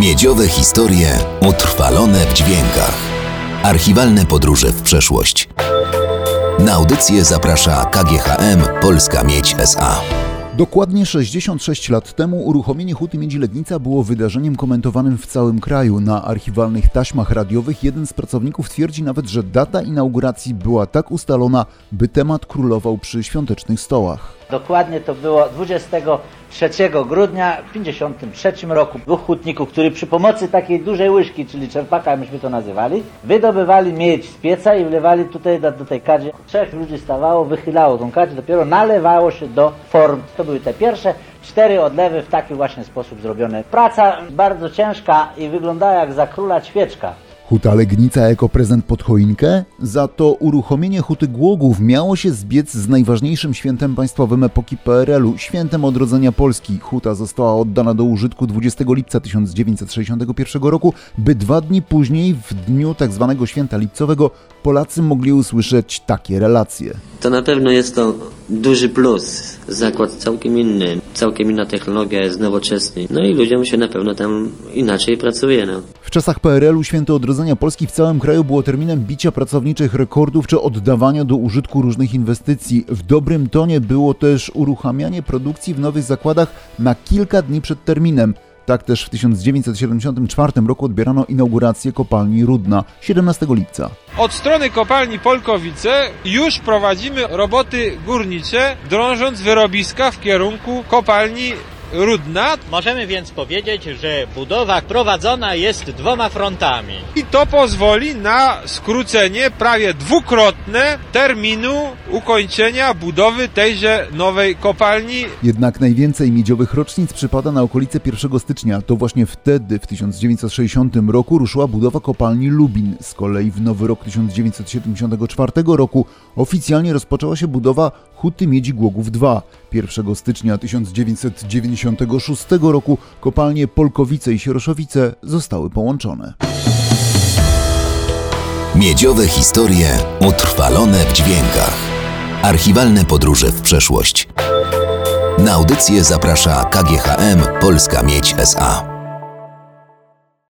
Miedziowe historie utrwalone w dźwiękach. Archiwalne podróże w przeszłość. Na audycję zaprasza KGHM Polska Miedź SA. Dokładnie 66 lat temu uruchomienie Huty Miedzi Legnica było wydarzeniem komentowanym w całym kraju. Na archiwalnych taśmach radiowych jeden z pracowników twierdzi nawet, że data inauguracji była tak ustalona, by temat królował przy świątecznych stołach. Dokładnie to było 23 grudnia w 1953 roku. Dwóch hutników, którzy przy pomocy takiej dużej łyżki, czyli czerpaka, myśmy to nazywali, wydobywali miedź z pieca i wlewali tutaj do, do tej kadzie. Trzech ludzi stawało, wychylało tą kadzie, dopiero nalewało się do form. To były te pierwsze cztery odlewy w taki właśnie sposób zrobione. Praca bardzo ciężka i wyglądała jak za króla świeczka. Huta Legnica jako prezent pod choinkę? Za to uruchomienie Huty Głogów miało się zbiec z najważniejszym świętem państwowym epoki PRL-u, świętem odrodzenia Polski. Huta została oddana do użytku 20 lipca 1961 roku, by dwa dni później, w dniu tzw. święta lipcowego, Polacy mogli usłyszeć takie relacje. To na pewno jest to duży plus. Zakład całkiem inny, całkiem inna technologia, jest nowoczesny. No i ludziom się na pewno tam inaczej pracuje. No. W czasach PRL-u święto odrodzenia Polski w całym kraju było terminem bicia pracowniczych rekordów czy oddawania do użytku różnych inwestycji. W dobrym tonie było też uruchamianie produkcji w nowych zakładach na kilka dni przed terminem. Tak też w 1974 roku odbierano inaugurację kopalni Rudna 17 lipca. Od strony kopalni Polkowice już prowadzimy roboty górnicze, drążąc wyrobiska w kierunku kopalni Rudna Możemy więc powiedzieć, że budowa prowadzona jest dwoma frontami. i to pozwoli na skrócenie prawie dwukrotne terminu ukończenia budowy tejże nowej kopalni. Jednak najwięcej miedziowych rocznic przypada na okolice 1 stycznia. To właśnie wtedy, w 1960 roku, ruszyła budowa kopalni Lubin. Z kolei w nowy rok 1974 roku oficjalnie rozpoczęła się budowa Huty Miedzi Głogów II. 1 stycznia 1996 roku kopalnie Polkowice i Sieroszowice zostały połączone. Miedziowe historie utrwalone w dźwiękach. Archiwalne podróże w przeszłość. Na audycję zaprasza KGHM Polska Miedź SA.